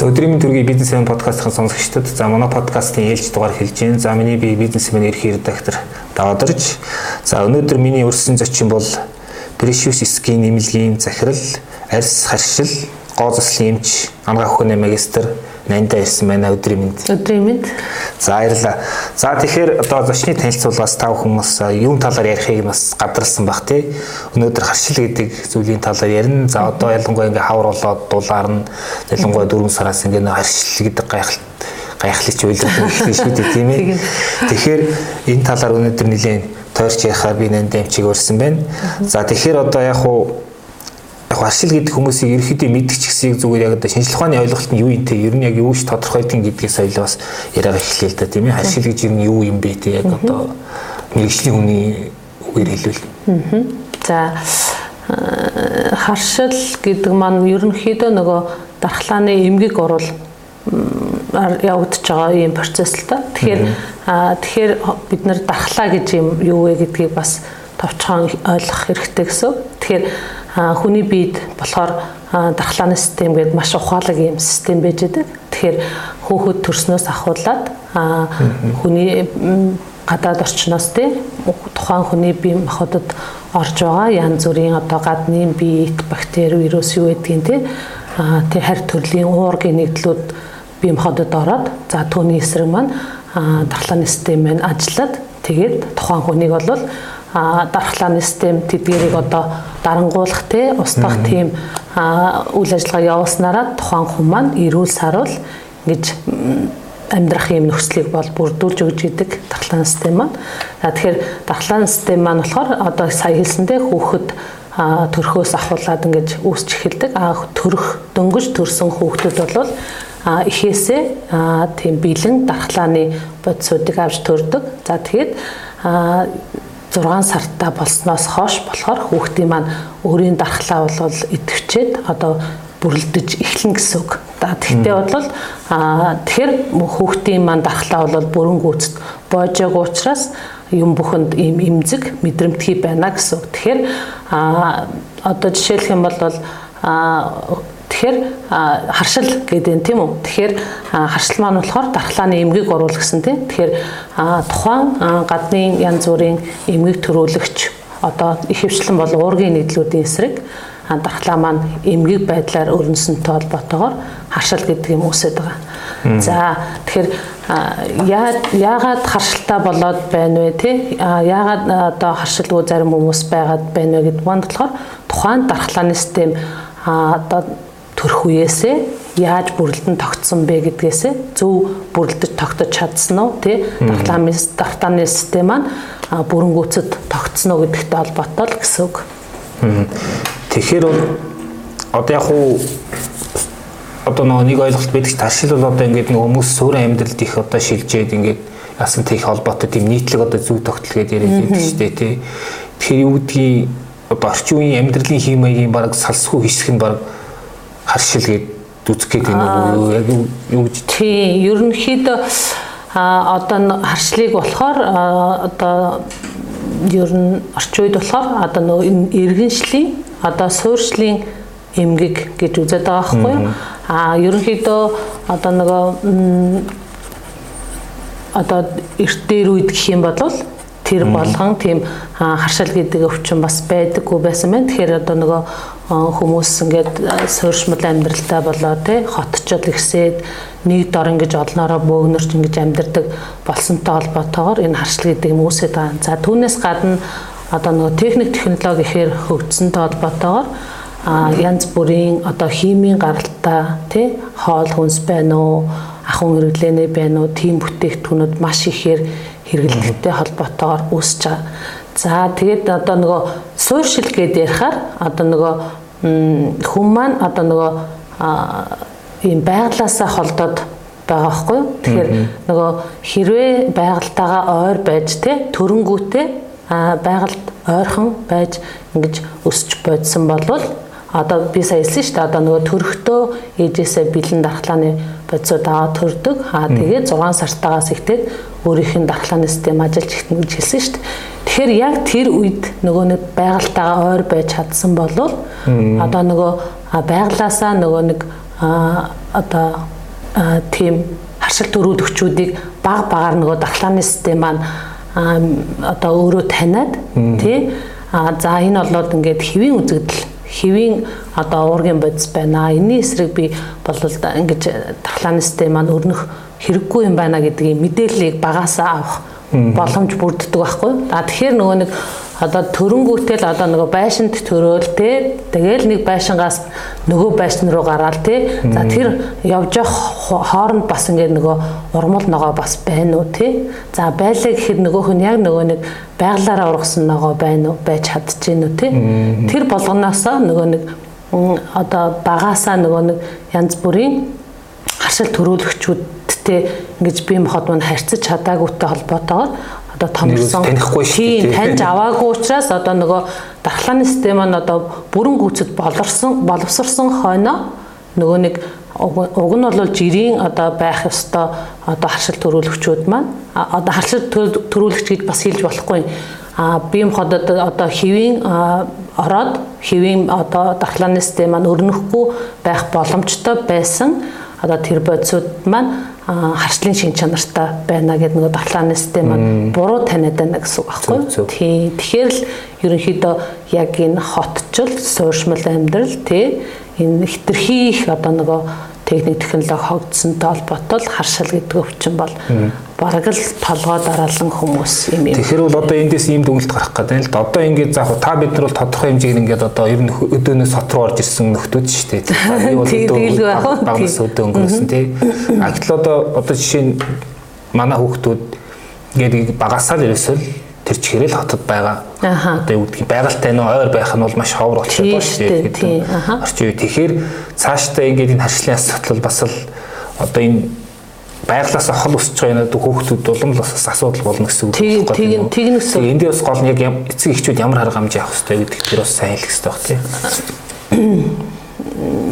За өдрийн төргийн бизнесмен подкастын сонсогчдод за манай подкастын ээлж дугаар хэлж байна. За миний би бизнесмен ерхий редактор Давадарч. За өнөөдөр миний өрсөн зочин бол Precious Skin нэмэлгийн захирал, арьс харшил, гоо заслын эмч, ангаах ухааны магистр Нанда ирсэн байна өдрийн мэнд. Өдрийн мэнд. За баярлалаа. За тэгэхээр одоо зочны танилцуулгаас тав хүмүүс юун талаар ярихыг бас гадарсан баг тий. Өнөөдөр харшил гэдэг зүйлийн талаар ярина. За одоо ялангуяа ингээ хавар болоод дулаар нь ялангуяа дөрвөн сараас ингээ харшил гэдэг гайхалт гайхалч үйлдэл ихтэй шүү дээ тийм ээ. Тэгэхээр энэ талаар өнөөдөр нэлээд тойрч ярихаар би нанд амчиг өрсөн байна. За тэгэхээр одоо яг хуу яг аршил гэдэг хүмүүсийг ерөөхдөө мэдчих хэсгийг зүгээр яг одоо шинжлэх ухааны ойлголт нь юу юм те? Ер нь яг юу ч тодорхойлтын гэдгээс соёл бас яриага эхлэв л да тийм ээ. Аршил гэж ер нь юу юм бэ те? Яг одоо мэрэгжлийн хүний үгээр хэлвэл. За харшил гэдэг маань ерөнхийдөө нөгөө дархлааны эмгэг орол явагдаж байгаа юм процесс л та. Тэгэхээр тэгэхээр бид нар дархлаа гэж юм юу вэ гэдгийг бас товчхон ойлгох хэрэгтэй гэсэн. Тэгэхээр хүний биед болохоор дархлааны систем гэдэг маш ухаалаг юм систем байж байгаа. Тэгэхээр хөөхөд төрснөөс ахуулаад хүний гадаад орчноос тий тухайн хүний бие махбодод орж байгаа янз бүрийн одоо гадны биет бактери вирус юу гэдгийг тий тэр харь төрлийн уургийн нэгдлүүд бие махбодод ороод за түүний эсрэг маань дархлааны систем маань ажиллаад тэгээд тухайн хүнийг бол дархлааны систем тэдгэрийг одоо дарангуулах те устгах тийм үйл ажиллагаа явуулснараа тухайн хүн маань эрүүл саруул ингэж амьдрах юм нөхцөлийг бол бүрдүүлж өгж идэг дархлааны систем маань. Тэгэхээр дархлааны систем маань болохоор одоо сая хэлсэндээ хүүхэд төрхөөс ахуулаад ингэж үүсч эхэлдэг. А төрөх дөнгөж төрсэн хүүхдүүд бол эхээсээ тийм бэлэн дархлааны бодисуудыг авч төрдөг. За тэгээд 6 сартаа болсноос хойш болохоор хүүхдийн маань өөрийн дархлаа бол идэвчээд одоо бүрлдэж эхлэн гэсэн үг. За тэгтээ бол а тэгэхээр хүүхдийн маань дархлаа бол бүрэн гүйцэд боожоог учраас юм бүхэнд ийм имзэг мэдрэмтгий байна гэсэн үг. Тэгэхээр а одоо жишээлх юм бол а Тэгэхээр харшил гэдэг нь тийм үү. Тэгэхээр харшил маань болохоор дархлааны эмгэг оруул гэсэн тийм. Тэгэхээр тухайн гадны янз бүрийн эмгэг төрүүлэгч одоо их хвчлэн бол уургийн нийтлүүдийн эсрэг дархлаа маань эмгэг байдлаар өрнөсөнтэй холбоотойгоор харшил гэдэг юм үсэд байгаа. За тэгэхээр яагаад харшилтаа болоод байна вэ те яагаад одоо харшилгүй зарим хүмүүс байгаад байна вэ гэдэг нь болохоор тухайн дархлааны систем одоо төрөх үеэсээ яаж бүрэлдэн тогтсон бэ гэдгээсээ зөв бүрэлдэж тогтож чадсан уу тий дархлааны дархлааны систем маань бүрэнгүүцэд тогтсон уу гэдэгтэй холбоотой л гэсэн үг. Тэгэхээр бол одоо яг уу одоо нэг ойлголт байдаг ташил бол одоо ингээд нэг хүмүүс суурин амьдралд их одоо шилжээд ингээд яасан тийх холбоотой тийм нийтлэг одоо зөв тогтол гэдээ яриад байдаг шүү дээ тий. Тэгэхээр юу гэдгийг одоо орчин үеийн амьдралын хэм маягийн баг салсгүй хэсэг нь баг гээд үзэх гээд байна уу яг юу гэж тий ерөнхийдөө а одоо харшлыг болохоор одоо ер нь орчин үед болохоор одоо нөгөө иргэншлийн одоо суурьшлийн эмгэг гэж үзээд байгаа байхгүй юу? А ерөнхийдөө одоо нөгөө одоо эрт дээр үед гэх юм бол тэр болгон тийм харшил гэдэг өвчин бас байдаггүй байсан байна. Тэгэхээр одоо нөгөө хүмүүс ингээд суурьшмал амьдралтай болоо те хотчод ихсээд нэг дор ингэж олноороо бөөгнөрч ингэж амьдрдаг болсонтой холбоотойгоор энэ харшил гэдэг юм үүсээд байгаа. За түүнээс гадна одоо нөгөө техник технологи ихээр хөгжсөнтэй холбоотойгоор а янз бүрийн одоо химийн гаралтай тий хоол хүнс байна уу ахын хэрэглэнэ байна уу тийм бүтээгдэхүүнүүд маш ихээр хэрэглэлтэй холбоотойгоор үүсэж байгаа. За тэгээд одоо нөгөө суурьшил гэдээ ярихаар одоо нөгөө хүн маань одоо нөгөө ийм байглаасаа холдоод байгаа байхгүй юу? Тэгэхээр нөгөө хэрвээ байгальтайгаа ойр байж те төрөнгүүтэй байгальд ойрхон байж ингэж өсч бодсон болвол одоо би сая хэлсэн шүү дээ одоо нөгөө төрхтөө ээжээсээ бэлэн дархлааны бодисууд аваад төрдөг. Аа тэгээд 6 сартаагаас ихтэй өөрийнх нь дархлааны систем ажиллаж ихтэн гэж хэлсэн шүү дээ. Тэгэхээр яг тэр үед нөгөө нэг байгальтайгаа ойр байж чадсан болвол одоо нөгөө байглаасаа нөгөө нэг одоо тийм харшил төрүүлэгчүүдийг баг багаар нөгөө дархлааны систем маань одоо өөрөө таниад тий за энэ болоод ингээд хэвийн үзэгдэл хэвийн одоо уургийн бодис байна. Энийн эсрэг би болвол ингэж дархлааны систем маань өрнөх хэрэггүй юм байна гэдгийг мэдээллийг багасаа авах боломж бүрддэг байхгүй. А тэгэхээр нөгөө нэг одоо төрөнгүүтэл одоо нөгөө байшинт төрөөл те. Тэгэл нэг байшингаас нөгөө байшин руу гараал те. За тэр явж явах хооронд бас ингээд нөгөө урмал ногоо бас байна уу те. За байлаа гэхэд нөгөөх нь яг нөгөө нэг байгалаараа ургасан ногоо байна уу байж чадчихэв үү те. Тэр болгоноосоо нөгөө нэг одоо багаасаа нөгөө нэг янз бүрийн харшил төрүүлэгчүүдтэй ингэж бие махбод маань харьцаж чадаагүйтэй холбоотойгоор одоо томрсон танихгүй шүү дээ. Таньж аваагүй учраас одоо нөгөө дархлааны систем маань одоо бүрэн гүйцэд боловсон боловсрсон хойно. Нөгөө нэг уг нь бол жирийн одоо байх ёстой одоо харшил төрүүлэгчүүд маань. Одоо харшил төрүүлэгч гэж бас хэлж болохгүй. А бие махбодод одоо хэвийн ороод хэвийн одоо дархлааны систем маань өрнөхгүй байх боломжтой байсан одоо тэр бодисууд маань харшлын шин чанартай байна гэдэг нөгөө дархлааны систем маань буруу таниад байна гэсэн үг байхгүй. Тий. Тэгэхээр л ерөнхийдөө яг энэ хотчл суурьшмал амьдрал тий энэ хитрхи их одоо нөгөө техник технологи хогдсонтой холбоотой харшил гэдэг өвчин бол бараг л толгой дараалан хүмүүс юм юм. Тэгэхээр бол одоо эндээс ийм дүгнэлт гарах гэдэг нь л да. Одоо ингээд заах та бид нар бол тодорхой хэмжээгээр ингээд одоо ер нь өдөөнөөс сот руу орж ирсэн нөхдүүд шүү дээ. Багнаас өдөө өнгөрсөн тий. А гэтэл одоо одоо жишээ нь манай хүүхдүүд ингээд багасаа л ерөөсөө тэр чихэрэл хотод байгаа. Одоо юу гэдгийг байгальтай нөө ойр байх нь бол маш ховор болчиход байна шүү дээ. Орчин үе. Тэгэхээр цаашдаа ингээд энэ харшлын асуудал бас л одоо энэ байглаас охол өсч байгаа нэг хүүхдүүд улам л бас асуудал болно гэсэн үг байна. Тийм тийм тэгнэс. Энд дэс гол нь яг эцэг эхчүүд ямар арга хэмжээ авах хэрэгтэй гэдэг тэр бас сайн хэлэх хэрэгтэй тийм.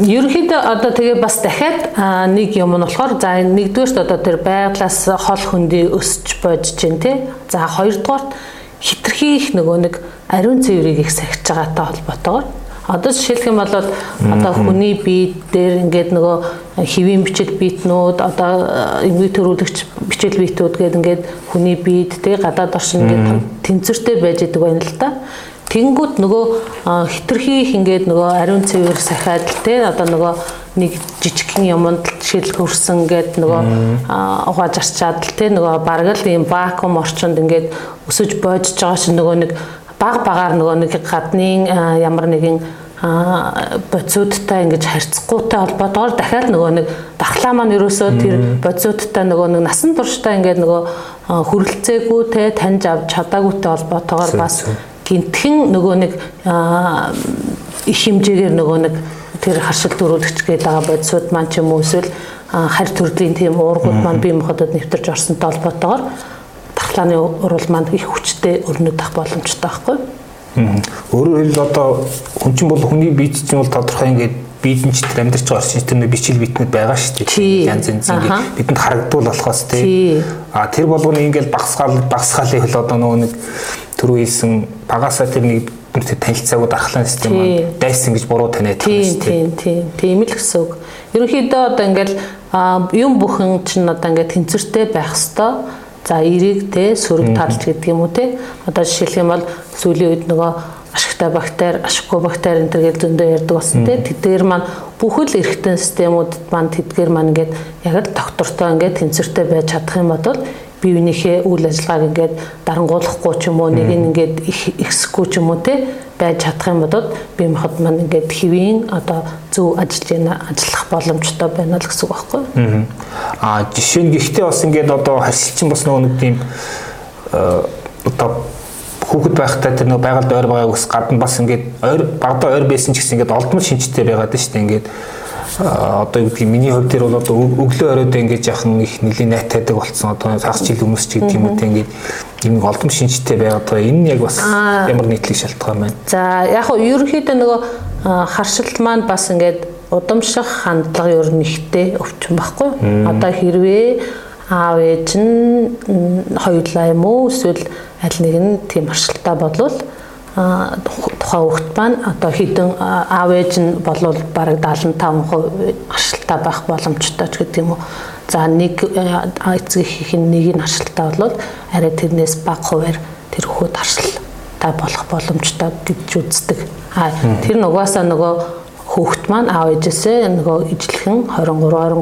Ерөнхийдөө одоо тэгээ бас дахиад нэг юм нь болохоор за нэгдүгээрт одоо тэр байглаас хол хөндий өсч бодож чинь тий. За хоёрдугаарт хитрхи их нөгөө нэг ариун цэврийг их сахиж байгаатай холбоотойгоор Одоо жишээлх юм бол одоо хүний бие дээр ингээд нөгөө хэвийн бичил биетнүүд одоо эмгэг төрүүлэгч бичил биетүүд гэдэг ингээд хүний биед тэг гадаад оршин ингээд тэнцвэртэй байж идэг байна л да. Тэнгүүд нөгөө хитрхи их ингээд нөгөө ариун цэвэр сахиад л те одоо нөгөө нэг жижигхэн юмд жишээл хөрсөн гээд нөгөө угааж арчаад л те нөгөө бараг л ийм вакуум орчинд ингээд өсөж боожж байгаа чинь нөгөө нэг баг багаар нөгөө нэг гадны ямар нэгэн бодисуудтай ингэж харьцахгүйтэй холбоотойгоор дахиад нөгөө нэг дахлаа маань ерөөсөө тэр бодисуудтай нөгөө нэг насан туршдаа ингээд нөгөө хүрэлцээгүй те таньж авч чадаагүйтэй холбоотойгоор бас гинтхэн нөгөө нэг их хэмжээгээр нөгөө нэг тэр харшил дөрүүлэгч гээд байгаа бодисууд маань ч юм уу эсвэл харь төрлийн тийм уургууд маань бие махбодод нэвтэрч орсонтой холбоотойгоор дархлааны урал маань их хүчтэй өрнөд ах боломжтой байхгүй. Өөрөөр хэлбэл одоо хүн чинь бол хүний биед чинь бол тодорхой ингээд биедэн ч тэр амьдарч байгаа чинь тэр бичил битнүүд байгаа шүү дээ. Янз янз ингээд бидэнд харагдвал болохоос тий. А тэр болгоны ингээд багсгаал багсгаалын хөл одоо нөгөө нэг түрүү хэлсэн багасаа тэр нэг тэр танилцаагүй дархлаан систем маань дайсан гэж буруу таниад байгаа шүү дээ. Тийм тийм тийм л гэсэн үг. Ерөнхийдөө одоо ингээд юм бүхэн чинь одоо ингээд тэнцвэртэй байх хэвээр За эрийг те сөрөг тарлж гэдэг юм уу те. Одоо жишээлх юм бол сүүлийн үед нөгөө ашигтай бактери, ашиггүй бактери энэ төр гэж зөндөө ярьдаг болсон те. Тэдгээр маань бүхэл эрхтэн системүүдэд маань тэдгээр маань ингээд яг л доктортой ингээд тэнцвэртэй байж чадах юм бол бие биенийхээ үйл ажиллагааг ингээд дарангуулахгүй ч юм уу нэг нь ингээд ихсэхгүй ч юм уу те байж чадах юм бодод бие махбод маань ингээд хэвийн одоо зөв ажиллаж яана ажиллах боломжтой байна л гэсэн үг байхгүй. Аа жишээ нь гэхдээ бас ингээд одоо харьцалчин бас нөгөө нэг тийм одоо хүүхэд байхдаа тэр нөгөө байгальд ойр байгааг ус гадна бас ингээд ойр багада ойр байсан ч гэсэн ингээд олдмол шинжтэй байгаад шүү дээ ингээд одоо юу гэдгийг миний хувьд тэр бол одоо өглөө оройд ингэж яхан их нэлийн найтаадаг болсон. Одоо цаас жил өмнөс ч гэдэг юм тийм ингээд юм олдом шинжтэй байгаад байгаа. Энэ нь яг бас ямар нийтлэг шалтгаан байна. За яг нь ерөнхийдөө нөгөө харшилт маань бас ингээд удамших хандлага ер нь ихтэй өвчин баггүй. Одоо хэрвээ аав ээж нь хоёулаа юм уу эсвэл аль нэг нь тийм харшилтаа болвол тухайн хүүхэд маань одоо хідэн аав ээж нь болвол бараг 75% харшилтаа байх боломжтой ч гэдэг юм уу. За нэг эцэг эхийн нэг нь харшилтаа бол арай тэрнээс бага хуваар тэр хөхөд харшилтаа болох боломжтой гэж үздэг. А тэр нугасаа нөгөө хүүхэд маань аав ээжээсээ нөгөө ижлэхэн 23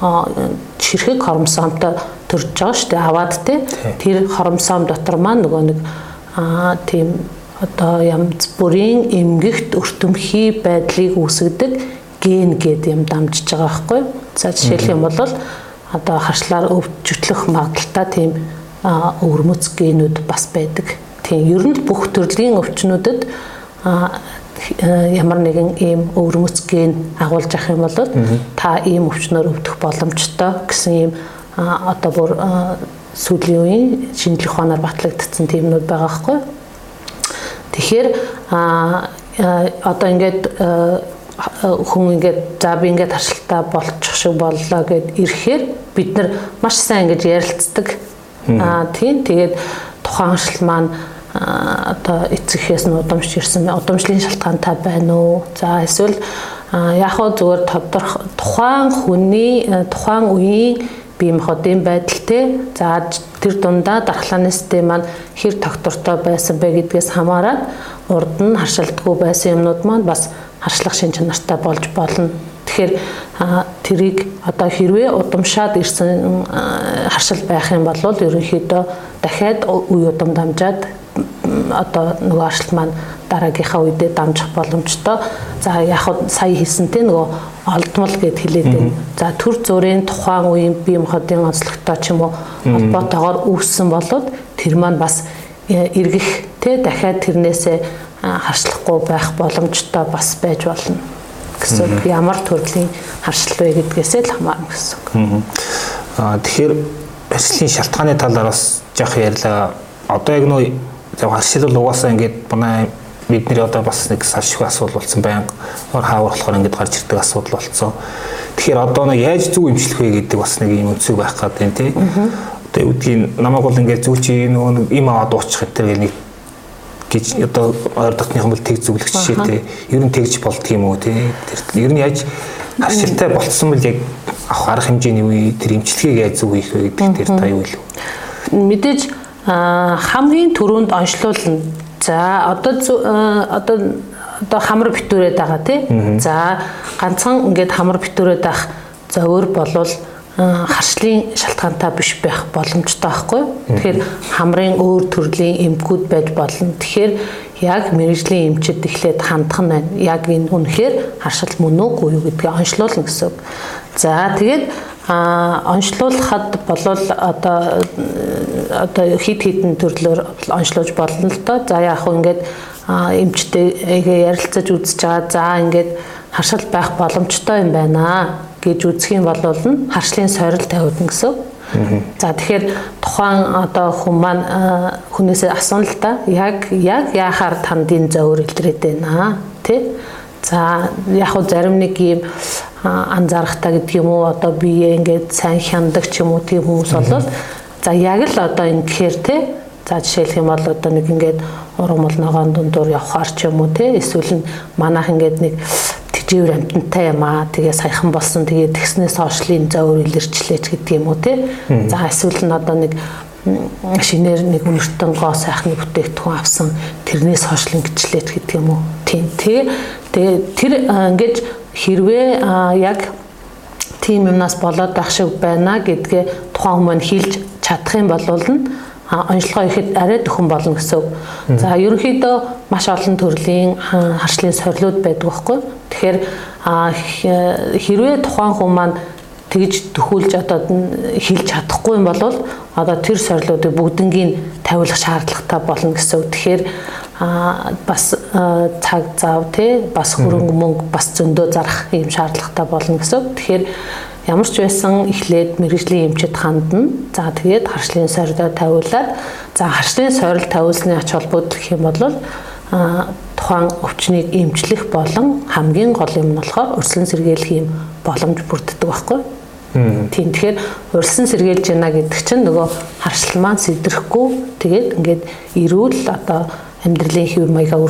23 ширхэг хоромсоомтой төрж байгаа шүү дээ аваад те тэр хоромсоом дотор маань нөгөө нэг аа тийм одоо янз бүрийн эмгэгт өртөмхий байдлыг үүсгэдэг ген гэд юм дамжиж байгаа байхгүй. За жишээлх юм бол одоо харшлаар өвчлөх магадaltaа тийм өвөрмөц генүүд бас байдаг. Тийм ер нь бүх төрлийн өвчнүүдэд ямар нэгэн ийм өвөрмөц ген агуулж авах юм бол та ийм өвчнөр өвдөх боломжтой гэсэн ийм одоо бүр сүүлийн үеийн шинжлэх ухаанаар батлагдсан тиймнүүд байгаа хгүй. Тэгэхээр одоо ингээд хүн ингээд за би ингээд харшилтаа болчих шиг боллоо гэд ирэхээр бид нар маш сайн ингэж ярилцдаг. Аа тийм тэгээд тухайн харшил маань одоо эцэгхээс нь удамж ирсэн удамжлын шалтгаантай байна уу? За эсвэл яг хөө зүгээр тодорхой тухайн хүний тухайн үеийн бие махбодын байдалтэй за тэр дундаа дархлааны систем маань хэр тогтвортой байсан бэ гэдгээс хамаарат урд нь харшилдаггүй байсан юмнууд маань бас харшлах шин чанартай болж болно. Тэгэхээр тэрийг одоо хэрвээ удамшаад ирсэн харшил байх юм бол ерөнхийдөө дахиад үе удам дамжаад одоо нөгөө аршилт маань дараагийнхаа үедээ дамжих боломжтой. За яг сая хэлсэнтэй нөгөө олдмол гэд хэлээд байна. За төр зүрийн тухайн үеийн бие махбодын онцлогтой ч юм уу холбоотойгоор үүссэн болоод тэр маань бас эргэх те дахиад тэрнээсээ харшлахгүй байх боломжтой бас байж болно гэсэн ямар төрлийн харшил вэ гэдгээсээ л хамаарна гэсэн. Аа тэгэхээр харшлын шалтгааны талаар бас жоох ярьлаа. Одоо яг нөө яг харшил бол угаасаа ингээд манай бидний одоо бас нэг салшгүй асуудал болсон байнга хаавар болохоор ингээд гарч ирдэг асуудал болсон. Тэгэхээр одоо нэг яаж зөв имжлэх вэ гэдэг бас нэг юм өнцөг байх гэдэг тийм. Одоо юу гэдгийг намайг бол ингээд зөв чи нөгөө нэг им аваад уучих гэдэг нэг гэж одоо ойрдохныхан бол тэг зөвлөх жишээтэй. Ер нь тэгж болдго юм уу тий. Тэр ер нь яаж харшилтай болцсон бол яг авах арга хэмжээний үе тэр имчилгээг яаж зөв хийх вэ гэдэг дээр та юу хэлв? Мэдээж хамгийн түрүүнд онцлуулна За одоо одоо одоо хамар битүүрээд байгаа тий. За ганцхан ингээд хамар битүүрээд байх зовөр болвол харшлын шалтгаантай биш байх боломжтой байхгүй. Тэгэхээр хамрын өөр төрлийн эмгүүд байж болно. Тэгэхээр яг мэрэгжлийн эмчэд эхлээд хандах нь байна. Яг энэ үнэхээр харшил мөн үгүй юу гэдгийг онцлуулна гэсэн. За тэгээд а онцлуулахад болвол одоо одоо хит хитэн төрлөөр онцлуулж болно л доо. За яг хөө ингээд эмчтэйгээ ярилцаж үзэж байгаа. За ингээд харшил байх боломжтой юм байна гэж үзэх юм бол нь харшлын сорил тавиудна гэсэн. За тэгэхээр тухайн одоо хүн маань хүнээсээ асууна л да. Яг яг яахаар танд энэ зовөр илрээд байна тий? За яг хөө зарим нэг юм анзаарахтаа гэдэг юм уу? Одоо бие ингээд сайн хяндаг ч юм уу тийм хүмүүс болол за яг л одоо энэ гэхээр те за жишээлх юм бол одоо нэг ингээд урам молногоон дундуур явхаар ч юм уу те эсвэл нь манайх ингээд нэг тэжээвэр амтантай юм аа тэгээ саяхан болсон тэгээ тэгснээс хойшлын зөөр илэрчлээч гэдэг юм уу те. За эсвэл нь одоо нэг шинээр нэг үнэртэн гоо сайхны бүтээгдэхүүн авсан тэрнээс хойшлон гिचлээч гэдэг юм уу? Тийм тэгээ тэгээ тэр ингэж хэрвээ яг тийм юмнаас болоод байх шиг байна гэдгээ тухайн хүмүүс хэлж чадах юм бол нь онцлогоо ихэд арай дөхөн болно гэсэн. За ерөнхийдөө маш олон төрлийн харшлын сорилууд байдаг байхгүй. Тэгэхээр хэрвээ тухайн хүн маань тэгж дөхүүлж одоо хэлж чадахгүй юм бол одоо тэр сорилуудыг бүгднгийн тавиулах шаардлагатай болно гэсэн. Тэгэхээр а бас цаг зав тий бас хөрөнгө мөнгө бас зөндөө зарах юм шаардлагатай болно гэсэн. Тэгэхээр ямар ч байсан эхлээд мэрэгжлийн эмчэд хандна. За тэгээд харшлын сорилоо тавиулаад за харшлын сорил тавиулсны ач холбогдол гэх юм бол а тухайн өвчнийг эмчлэх болон хамгийн гол юм нь болохоор өрсөлдөн сэргийлэх юм боломж бүрддэг байхгүй. Тийм тэгэхээр урьдсан сэргийлж байна гэдэг чинь нөгөө харшил маань сэдрэхгүй тэгээд ингээд эрүүл одоо амьдралын хэв маягаа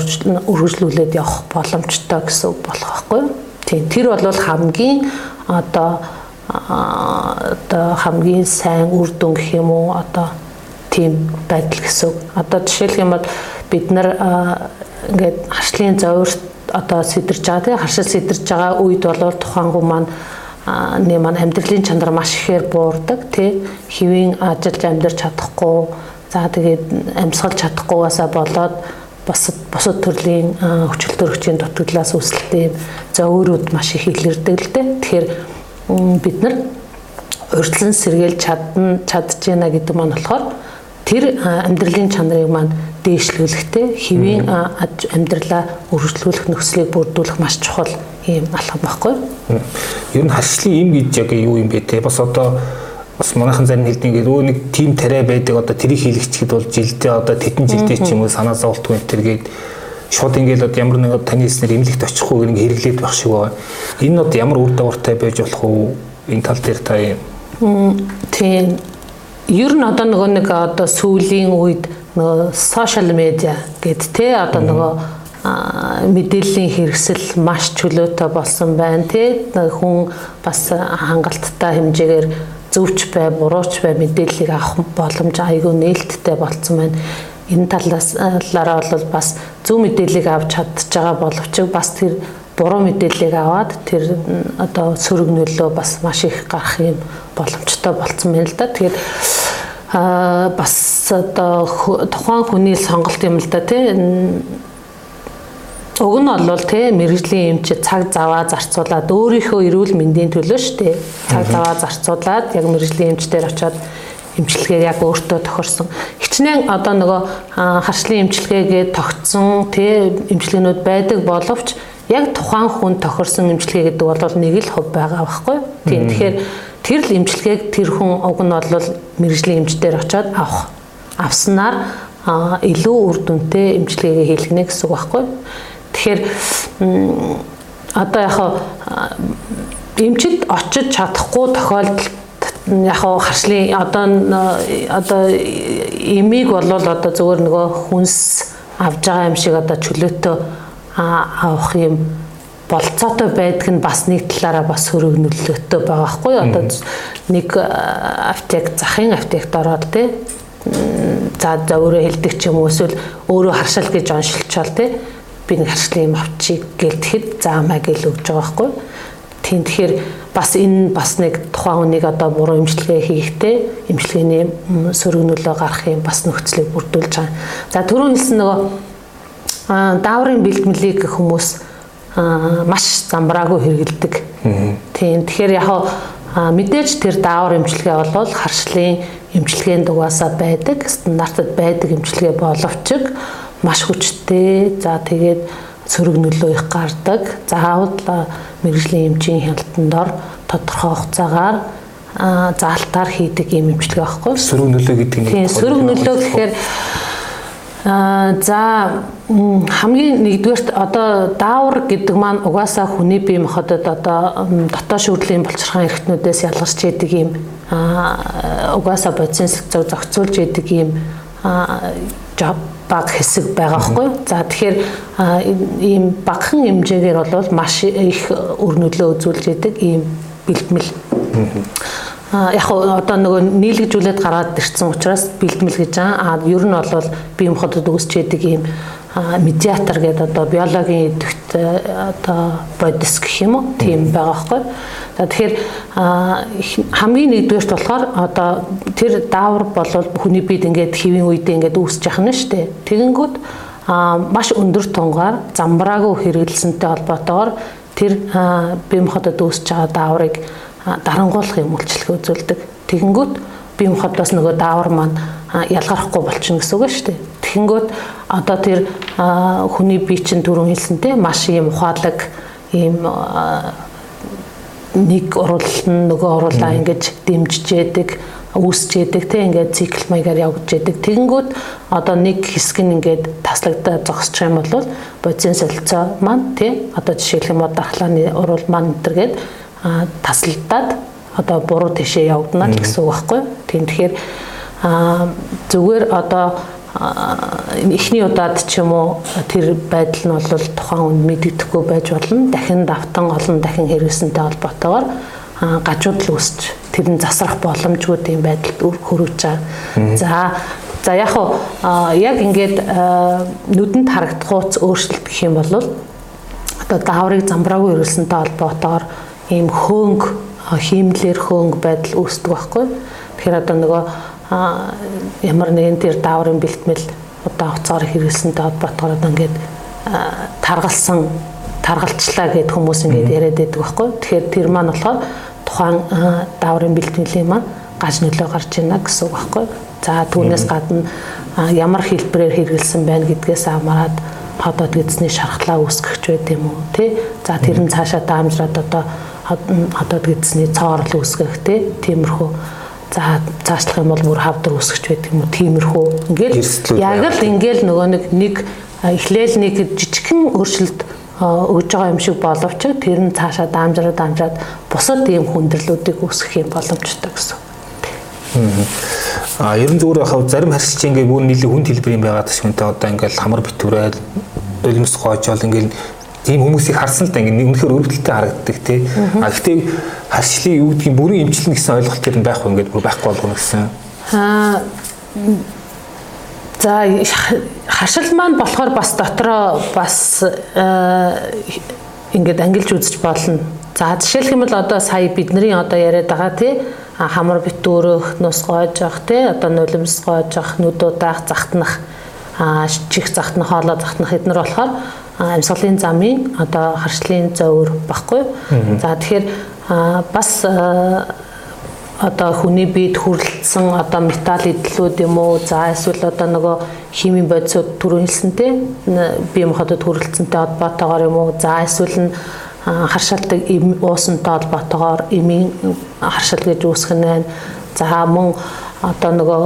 үргэлжлүүлээд явах боломжтой гэсэн болох байхгүй? Тийм тэр бол хамгийн одоо одоо хамгийн сайн үр дүн гэх юм уу одоо тийм байдал гэсэн. Одоо жишээлх юм бол бид нар ингээд харшлын зовирт одоо сэтэрж байгаа тийм харшил сэтэрж байгаа үед бол тухайн хүн маань нэг маань амьдралын чанар маш ихээр буурдаг тий хэвийн ажиллаж амьдарч чадахгүй за тэгээд амьсгалж чадахгүйгаасаа болоод бусад бусад төрлийн хүчил төрөгчийн дутагдлаас үүсэлтэй за өөрөд маш их илэрдэг л дээ тэгэхээр бид нар урьдчилан сэргийлж чадна чадж байна гэдэг маань болохоор тэр амьдралын чанарыг маань дээшлүүлэхтэй хэвийн амьдралаа өргөжлүүлэх нөхцөлийг бүрдүүлэх маш чухал ийм алхам байхгүй. Ер нь хашлын им гэж яг юу юм бэ те? Бас одоо бас манайхан зарим хэлдэг ингээд өө нэг тим тариа байдаг одоо тэрийг хийлэгчэхэд бол жилдээ одоо тэтэн жилдээ ч юм уу санаа зовлтгүй энэ төргээд шууд ингээд одоо ямар нэг таны хэлснээр эмнэлэгт очихгүй нэг хэрэглээд байх шиг байна. Энэ нь одоо ямар үр дагавартай байж болох уу? Энэ тал дээр та юм. Тийм. Ер нь одоо нөгөө нэг одоо сүүлийн үед нөгөө сошиал медиа гэд те одоо нөгөө мэдээллийн хэрэгсэл маш чөлөөтэй болсон байна тий хүн бас хангалттай хэмжээгээр зөвч бай бурууч бай мэдээллийг авах боломж айгүй нээлттэй болцсон байна энэ талаас талаараа бол бас зөв мэдээллийг авч чадж байгаа боловч бас тэр буруу мэдээллийг аваад тэр одоо сөрөг нөлөө бас маш их гарах юм боломжтой болцсон байна л да. Тэгэхээр а бас одоо тухайн хүний сонголт юм л да тий Уг нь бол тий мэрэгжлийн эмчид цаг заваа зарцуулаад өөрийнхөө эрүүл мэндийн төлөө шүү дээ. Цаг заваа зарцуулаад яг мэрэгжлийн эмчдэр очиод эмчилгээ яг өөртөө тохирсон. Хичнээн одоо нөгөө харшлын эмчилгээгээ тогтсон тий эмчилгээнүүд байдаг боловч яг тухайн хүн тохирсон эмчилгээ гэдэг бол нэг л хувь байгаа байхгүй. Тийм тэгэхээр тэр л эмчилгээг тэр хүн уг нь бол мэрэгжлийн эмчдэр очиод авах. Авснаар илүү үр дүнтэй эмчилгээгээ хийлгэнэ гэсэн үг байхгүй. Тэгэхээр одоо яг эмчид очиж чадахгүй тохиолдолд яг харшлын одоо одоо эмийг бол одоо зөвөр нөгөө хүнс авж байгаа юм шиг одоо чөлөөтэй авах юм болцоотой байдаг нь бас нэг талаараа бас хөрөгнөлөөтэй байгаа хгүй. Одоо нэг аптек захын аптект ороод тий за за өөрөө хэлдэг ч юм уу эсвэл өөрөө харшаал гэж оншилчаал тий би нэг харшлын юм авчиг гэлтэхэд заамаа гэл өгж байгаа байхгүй. Тийм тэгэхээр бас энэ бас нэг тухайн хүнийг одоо буруу имчилгээ хийхдээ имчилгээний сөргөнөлөө гарах юм бас нөхцөлийг бүрдүүлж байгаа. За түрүүн хэлсэн нөгөө дааврын бэлтгэлийг хүмүүс маш замбраагүй хэрэгэлдэг. Тийм тэгэхээр яг мэдээж тэр даавар имчилгээ бол харшлын имчилгээнд угаасаа байдаг стандартад байдаг имчилгээ боловч маш хүчтэй. За тэгээд сөрөг нөлөө их гардаг. Заавал мэрэгжлийн эмчийн хяналтанд ор тодорхой хугацаагаар заалтаар хийдэг юм эмчилгээ байхгүй. Сөрөг нөлөө гэдэг нь. Тийм, сөрөг нөлөө гэхээр а за хамгийн нэгдүгээрт одоо даавар гэдэг маань угаасаа хүний бие махбодод одоо дотоод шүүрлийн булчирхаан эрхтнүүдээс ялгарч идэг юм угаасаа бодисын зөв зохицуулж идэг юм job баг хэсэг байгаа байхгүй. За тэгэхээр ийм багахан хэмжээгээр бол маш их өр нөлөө үзүүлж идэг ийм бэлтгэл. А яг одоо нөгөө нийлэгжүүлээд гараад ирсэн учраас бэлтгэл гэж аа ер нь бол бие махбодод үүсч идэг ийм медиатор гэдэг одоо биологийн идэвхт одоо бодис гэх юм уу тийм байгаа. За тэгэхээр хамгийн нэгдүгээрт болохоор одоо тэр даавар бол хүний биед ингээд хэвийн үедээ ингээд үүсэж яхна штэ. Тэгэнгүүт маш өндөр тунгаар замбраагүй хэрэгэлсэнтэй холбоотойгоор тэр бие махбодод үүсэж байгаа дааврыг дарангуулах юм үйлчлэг үзүүлдэг. Тэгэнгүүт бие махбодоос нөгөө даавар маань ялгархгүй болчихно гэсэн үг шүү дээ. Тэгэнгүүт одоо тэр хүний бие чинь түрүүн хэлсэнтэй маш юм ухаалаг ийм нэг уруулал нь нөгөө уруулаа ингэж дэмжиж яадаг үүсч яадаг те ингээд цикл маягаар явж яадаг. Тэгэнгүүт одоо нэг хэсэг нь ингээд таслагдаад зогсчих юм бол бодисын солилцоо маань те одоо жишээлх юм уу дархлааны урал маань энтергээд тасалдаад одоо буруу тишээ явагдана гэсэн үг байхгүй. Тийм тэгэхээр зүгээр одоо эхний удаад ч юм уу тэр байдал нь бол тухайн хүнд мэддэхгүй байж болно. Дахин давтан олон дахин хэрэгсэнтэй холбоотойгоор гажууд л үсч тэр нь засрах боломжгүй тийм байдалд хүрэж байгаа. За за яг хуу яг ингээд нүдэнд харагдах хууц өөрчлөлт гэх юм бол одоо дааврыг замбраагүй ирүүлсэнтэй холбоотойгоор ийм хөөнг хиймлэр хөөнг байдал үүсдэг байхгүй. Тэгэхээр одоо нөгөө ямар нэгэн тэр дааврын бэлтмэл одоо хуцаар хэрэгэлсэнтэй холбоотойгоор одоо ингээд таргалсан таргалчлаа гэд хүмүүс ингээд яриад байдаг байхгүй. Тэгэхээр тэр маань болохоор тухайн дааврын бэлтгэлийн маань гаж нөлөө гарч ийна гэсэн үг байхгүй. За түүнээс гадна ямар хэлбэрээр хэрэгэлсэн байна гэдгээс хамаарат ходоод эзний шархлаа үүсгэж байд юм уу тий. За тэр нь цаашаа даамжраад одоо ходоод эзний цоорл үүсгэх тий. Тиймэрхүү за цаашлах юм бол бүр хавдар үсгэж байдаг юм уу? Тиймэрхүү. Ингээл яг л ингээл нөгөө нэг нэг эхлээл нэг жижигхэн өөрчлөлт өгж байгаа юм шиг боловч тэр нь цаашаа даамжраад даамжраад бусад ийм хүндрэлүүдийг үүсгэх юм боломжтой гэсэн. А ерөн зүгээр хав зарим харьцч ингээ бүр нийлээ хүнд хэлбэр юм байгаад шиг үнтэй одоо ингээл хамар битүүрээд өлмөс гоожол ингээл тийм хүмүүсийг харсан л да ингээ үнэхээр өрөвдөлтөй харагддаг тий. А гэхдээ харшлын юу гэдгийг бүрэн эмчилнэ гэсэн ойлголт тэр нь байхгүй ингээд бүр байхгүй болгоно гэсэн. Аа За хашил маань болохоор бас дотроо бас ингээд ангилж үзэж болно. За жишээлх юм бол одоо сая бидний одоо яриад байгаа тий хамар битүүрөх, нус гоож авах тий одоо нулимс гоож авах, нүд удаах, захтнах, чих захтнах, хоолой захтнах эднэр болохоор амьсгалын замын одоо харшлын зовөр баггүй. За тэгэхээр бас одоо хүний биед хүрлцсэн одоо металл эдлүүд юм уу за эсвэл одоо нөгөө химийн бодисууд түрүү хэлсэнтэй бие махбодод хүрлцсэнтэй холбоотойгоор юм уу за эсвэл нь харшаалдаг уусантай холбоотойгоор эмийн харшаал гэж үүсгэх нь байна. За мөн одоо нөгөө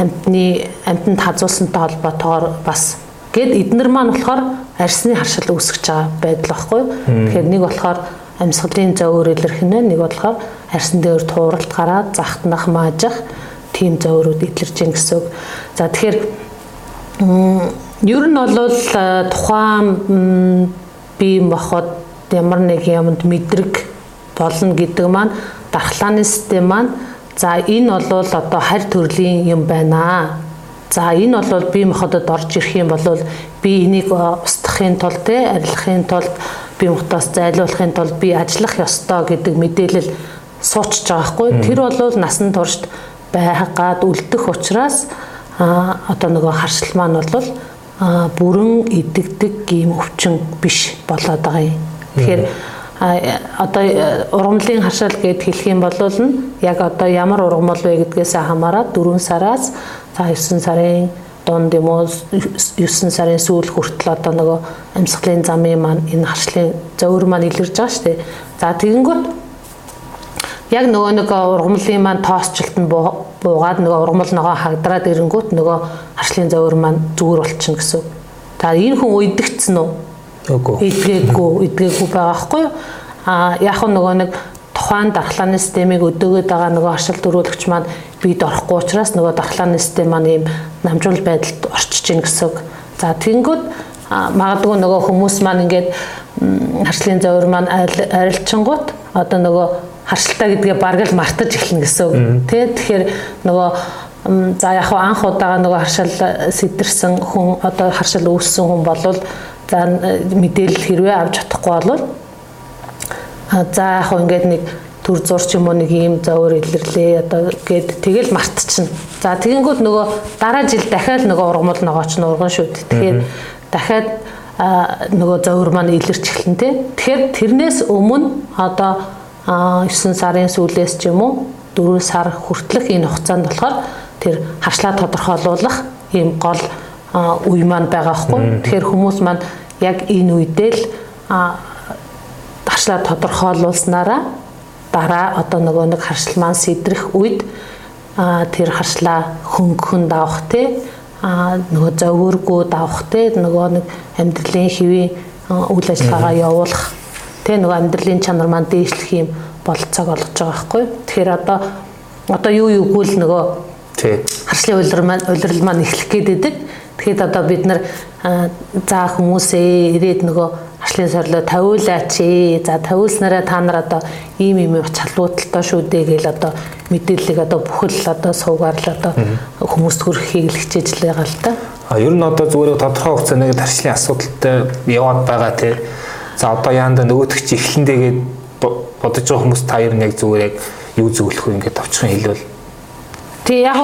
амтны амтанд хазуулсантай холбоотойгоор бас Гэт эднэр маань болохоор арсны харшил үүсгэж байгаа байдал баггүй. Тэгэхээр нэг болохоор амьсгалын зөөр илэрх нь нэг болохоор арсан дээр тууралт гараад захтнах маажих тийм зөөрүүд илэрж гин гэсэн үг. За тэгэхээр ер нь бол тухайн бие махбод ямар нэг юмд мэдрэг болно гэдэг маань дархлааны систем маань за энэ бол одоо харь төрлийн юм байна За энэ бол бие махбодод орж ирэх юм бол би энийг устгахын тулд те арилгахын тулд бие махбодоос зайлуулахын тулд би ажиллах ёстой гэдэг мэдээлэл суучж байгаа хгүй. Тэр бол насан туршид байгаад үлдэх учраас одоо нөгөө харшил маань бол бүрэн идэгдэг ийм өвчин биш болоод байгаа юм. Тэгэхээр одоо ургамлын харшаал гэд хэлэх юм бол нь яг одоо ямар ургамал вэ гэдгээс хамаарат 4 сараас За 9 сарын дунд юм уу 9 сарын сүүл хүртэл одоо нөгөө амьсгалын замын маань энэ харшлын зөөр маань илэрж байгаа шүү дээ. За тэгэнгүүт яг нөгөө нэг ургамлын маань тоосчлт нь буугаад нөгөө ургамал ногоо хагдраад ирэнгүүт нөгөө харшлын зөөр маань зүгээр болчихно гэсэн. За энэ хүн уйдэгцэн үү? Үгүй. Идгээгүй, идгээгүй байгаа хгүй? А яг нөгөө нэг тухайн дархлааны системийг өдөөгд байгаа нөгөө аршил дөрүүлэгч маань бид орохгүй учраас нөгөө дархлааны систем маань ийм намжуул байдалд орчиж гин гэсэн үг. За тэгэнгүүт магадгүй нөгөө хүмүүс маань ингээд харшлын зовир маань арилчингууд одоо нөгөө харшилтаа гэдгээ бараг л мартаж эхэлнэ гэсэн үг. Тэ тэгэхээр нөгөө за яг хаа анх удаага нөгөө харшил сэтэрсэн хүн одоо харшил үүссэн хүн болвол за мэдээлэл хэрвээ авч чадахгүй болвол за яг хөө ингээд нэг төр зурч юм уу нэг ийм зөөр илэрлээ одоо гээд тэгэл мартчихна. За тэгэнгүүт нөгөө дараа жил дахиад нөгөө ургамал ногооч нь урган шүү дээ. Тэгэхээр дахиад нөгөө зөөр маань илэрч эхэлнэ тий. Тэгэхээр тэрнээс өмнө одоо 9 сарын сүүлээс ч юм уу 4 сар хүртэлх энэ хугацаанд болохоор тэр харшлаа тодорхойлуулах ийм гол үе маань байгаа хгүй. Тэгэхээр хүмүүс маань яг энэ үедээ л харшлаа тодорхойлуулснараа дараа одоо нөгөө нэг харшил маань сэдрэх үед тэр харшлаа хөнгөн давах те а нөгөө зөвөргөө давах те нөгөө нэг амьдралын хэвийн үйл ажиллагаагаа явуулах те нөгөө амьдралын чанар маань дээшлэх юм болцоог олгож байгаа байхгүй. Тэгэхээр одоо одоо юу юугүй л нөгөө Тий. Харшлын улирал маань улирал маань эхлэх гээд байдаг. Тэгэхэд одоо бид нар за хүмүүсээ ирээд нөгөө харшлын сорлоо тавиулаач ээ. За тавиулснараа та нар одоо ийм ийм чалуудалтай шүү дээ гэл одоо мэдээллийг одоо бүхэл одоо суугаар л одоо хүмүүст хүрэхийг л хичээж л байгаа л да. А ер нь одоо зүгээр тодорхой хугацаанд нэг харшлын асуудалтай яваад байгаа тий. За одоо яанда нөгөөтг чи эхлэндээгээд бодож байгаа хүмүүс та ер нь яг зүгээр яг юу зөвлөх вэ ингээд товчхон хэлвэл Тэг яг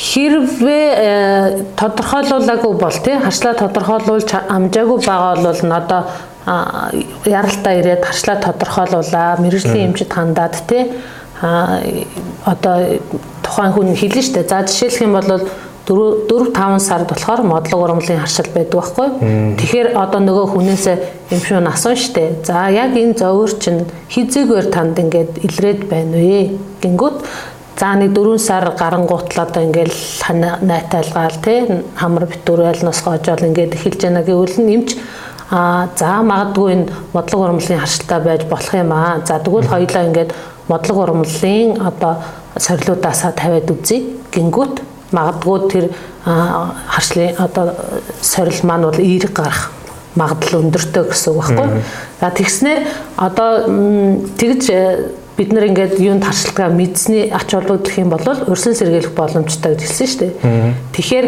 хэрвээ э, тодорхойлуулаагүй бол тий харшлаа тодорхойлуулж амжаагүй байгаа бол н одоо яралтаа ирээд харшлаа тодорхойлуулаа мэрэгжлийн эмчит хандаад тий одоо тухайн хүн хэлнэ штэ за жишээлх юм бол 4 5 сард болохоор модлог урамлын харшил байдаг байхгүй. Тэгэхээр одоо нөгөө хүнээсээ эмшүүн асууж штэ. За яг энэ зовөр чинь хизээгээр танд ингээд илрээд байна вэ? Гингүүд за нэг 4 сар гарангуутл одоо ингээд найтайлгаал те хамар битүүрэл носгоожол ингээд эхэлж яана гэвэл нэмж а за магадгүй энэ модлог урамлын харшилтаа байж болох юм аа. За тэгвэл хоёлаа ингээд модлог урамлын одоо сорилуудаасаа тавиад үзье. Гингүүт магадгүй тэр харшлын одоо сорил маань бол эерэг гарах магадлал өндөртэй гэсэн үг байхгүй. За тэгснээр одоо тэгж э, бид нар ингээд юунд харшилтгаа мэдсний ач холбогдох юм бол урьдчилан сэргийлэх боломжтой гэж хэлсэн шүү дээ. Тэгэхээр